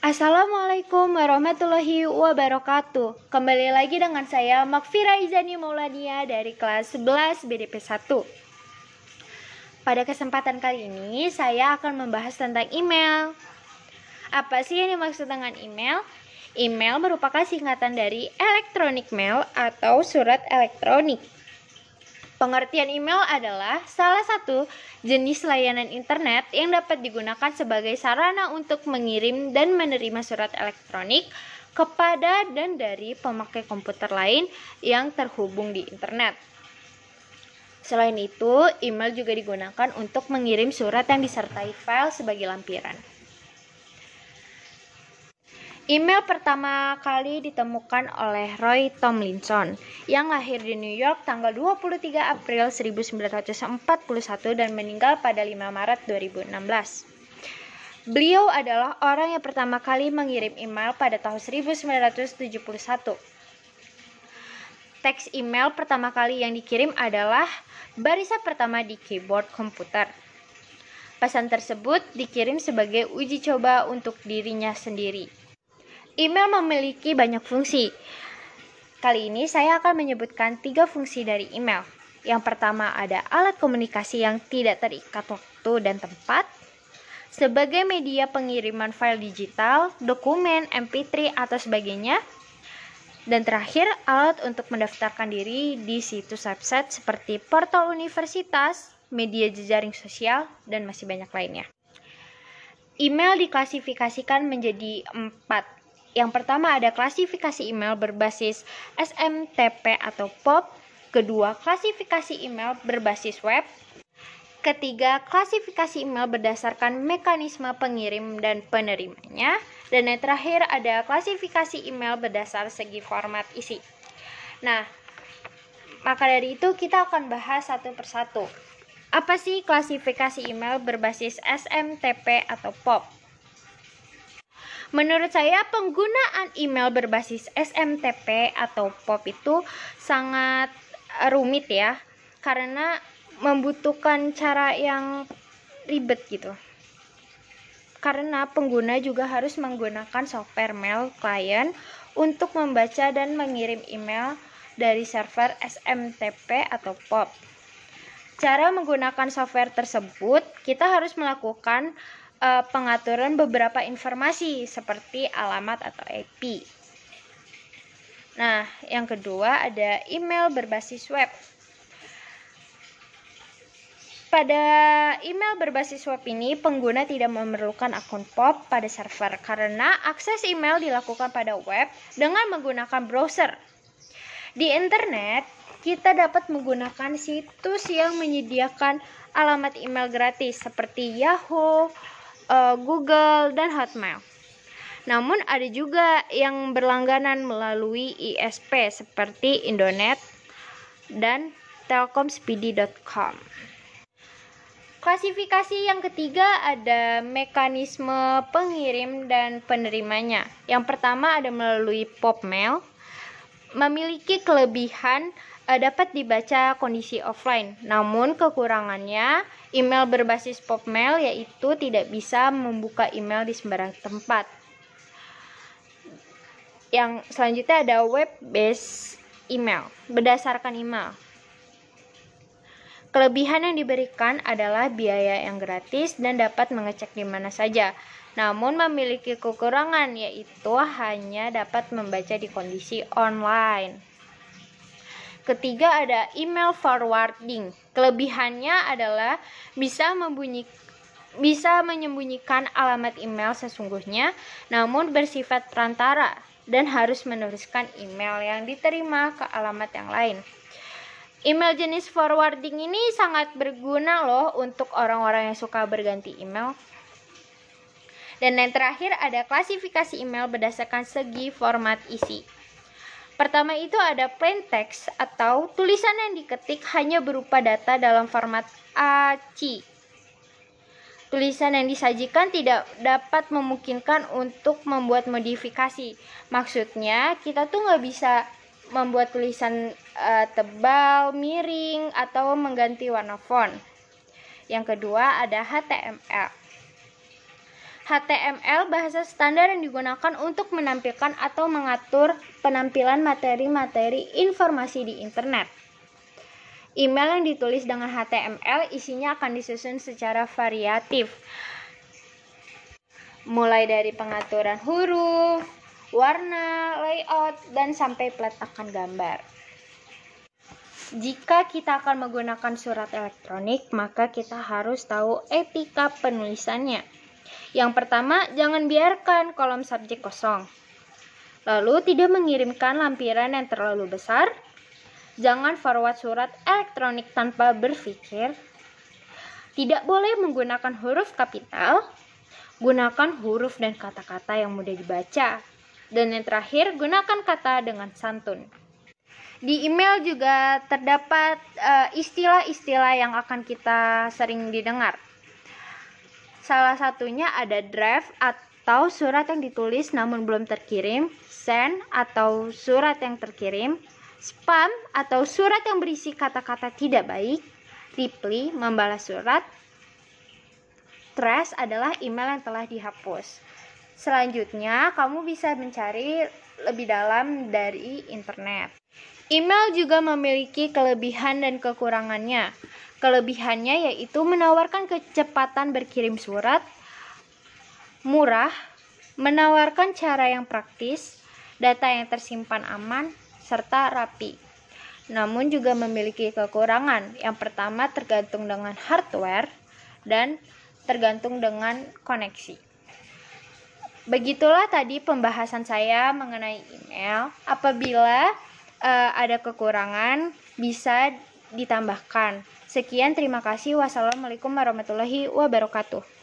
Assalamualaikum warahmatullahi wabarakatuh. Kembali lagi dengan saya Makfira Izani Maulania dari kelas 11 BDP 1 Pada kesempatan kali ini saya akan membahas tentang email. Apa sih yang dimaksud dengan email? Email merupakan singkatan dari electronic mail atau surat elektronik Pengertian email adalah salah satu jenis layanan internet yang dapat digunakan sebagai sarana untuk mengirim dan menerima surat elektronik kepada dan dari pemakai komputer lain yang terhubung di internet. Selain itu, email juga digunakan untuk mengirim surat yang disertai file sebagai lampiran. Email pertama kali ditemukan oleh Roy Tomlinson yang lahir di New York tanggal 23 April 1941 dan meninggal pada 5 Maret 2016. Beliau adalah orang yang pertama kali mengirim email pada tahun 1971. Teks email pertama kali yang dikirim adalah barisan pertama di keyboard komputer. Pesan tersebut dikirim sebagai uji coba untuk dirinya sendiri. Email memiliki banyak fungsi. Kali ini saya akan menyebutkan tiga fungsi dari email. Yang pertama ada alat komunikasi yang tidak terikat waktu dan tempat, sebagai media pengiriman file digital, dokumen, MP3, atau sebagainya. Dan terakhir, alat untuk mendaftarkan diri di situs website seperti portal universitas, media jejaring sosial, dan masih banyak lainnya. Email diklasifikasikan menjadi empat yang pertama ada klasifikasi email berbasis SMTP atau POP. Kedua, klasifikasi email berbasis web. Ketiga, klasifikasi email berdasarkan mekanisme pengirim dan penerimanya. Dan yang terakhir ada klasifikasi email berdasar segi format isi. Nah, maka dari itu kita akan bahas satu persatu. Apa sih klasifikasi email berbasis SMTP atau POP? Menurut saya penggunaan email berbasis SMTP atau POP itu sangat rumit ya karena membutuhkan cara yang ribet gitu. Karena pengguna juga harus menggunakan software mail client untuk membaca dan mengirim email dari server SMTP atau POP. Cara menggunakan software tersebut, kita harus melakukan uh, pengaturan beberapa informasi seperti alamat atau IP. Nah, yang kedua ada email berbasis web. Pada email berbasis web ini, pengguna tidak memerlukan akun POP pada server karena akses email dilakukan pada web dengan menggunakan browser. Di internet, kita dapat menggunakan situs yang menyediakan alamat email gratis seperti Yahoo, uh, Google, dan Hotmail. Namun ada juga yang berlangganan melalui ISP seperti Indonet dan telkomspeedy.com. Klasifikasi yang ketiga ada mekanisme pengirim dan penerimanya. Yang pertama ada melalui pop mail, memiliki kelebihan uh, dapat dibaca kondisi offline. Namun kekurangannya email berbasis Popmail yaitu tidak bisa membuka email di sembarang tempat. Yang selanjutnya ada web based email berdasarkan email. Kelebihan yang diberikan adalah biaya yang gratis dan dapat mengecek di mana saja. Namun memiliki kekurangan yaitu hanya dapat membaca di kondisi online. Ketiga ada email forwarding. Kelebihannya adalah bisa membunyi bisa menyembunyikan alamat email sesungguhnya namun bersifat perantara dan harus menuliskan email yang diterima ke alamat yang lain. Email jenis forwarding ini sangat berguna loh untuk orang-orang yang suka berganti email. Dan yang terakhir ada klasifikasi email berdasarkan segi format isi. Pertama itu ada plain text atau tulisan yang diketik hanya berupa data dalam format ACI. Tulisan yang disajikan tidak dapat memungkinkan untuk membuat modifikasi. Maksudnya kita tuh nggak bisa membuat tulisan uh, tebal, miring, atau mengganti warna font. Yang kedua ada HTML. HTML bahasa standar yang digunakan untuk menampilkan atau mengatur penampilan materi-materi informasi di internet. Email yang ditulis dengan HTML isinya akan disusun secara variatif. Mulai dari pengaturan huruf, warna, layout, dan sampai peletakan gambar. Jika kita akan menggunakan surat elektronik, maka kita harus tahu etika penulisannya. Yang pertama, jangan biarkan kolom subjek kosong. Lalu, tidak mengirimkan lampiran yang terlalu besar. Jangan forward surat elektronik tanpa berpikir. Tidak boleh menggunakan huruf kapital. Gunakan huruf dan kata-kata yang mudah dibaca. Dan yang terakhir, gunakan kata dengan santun. Di email juga terdapat eh, istilah-istilah uh, yang akan kita sering didengar Salah satunya ada draft atau surat yang ditulis namun belum terkirim, send atau surat yang terkirim, spam atau surat yang berisi kata-kata tidak baik, reply membalas surat, trash adalah email yang telah dihapus. Selanjutnya, kamu bisa mencari lebih dalam dari internet. Email juga memiliki kelebihan dan kekurangannya. Kelebihannya yaitu menawarkan kecepatan berkirim surat, murah, menawarkan cara yang praktis, data yang tersimpan aman, serta rapi. Namun juga memiliki kekurangan. Yang pertama tergantung dengan hardware dan tergantung dengan koneksi. Begitulah tadi pembahasan saya mengenai email. Apabila uh, ada kekurangan, bisa ditambahkan. Sekian, terima kasih. Wassalamualaikum warahmatullahi wabarakatuh.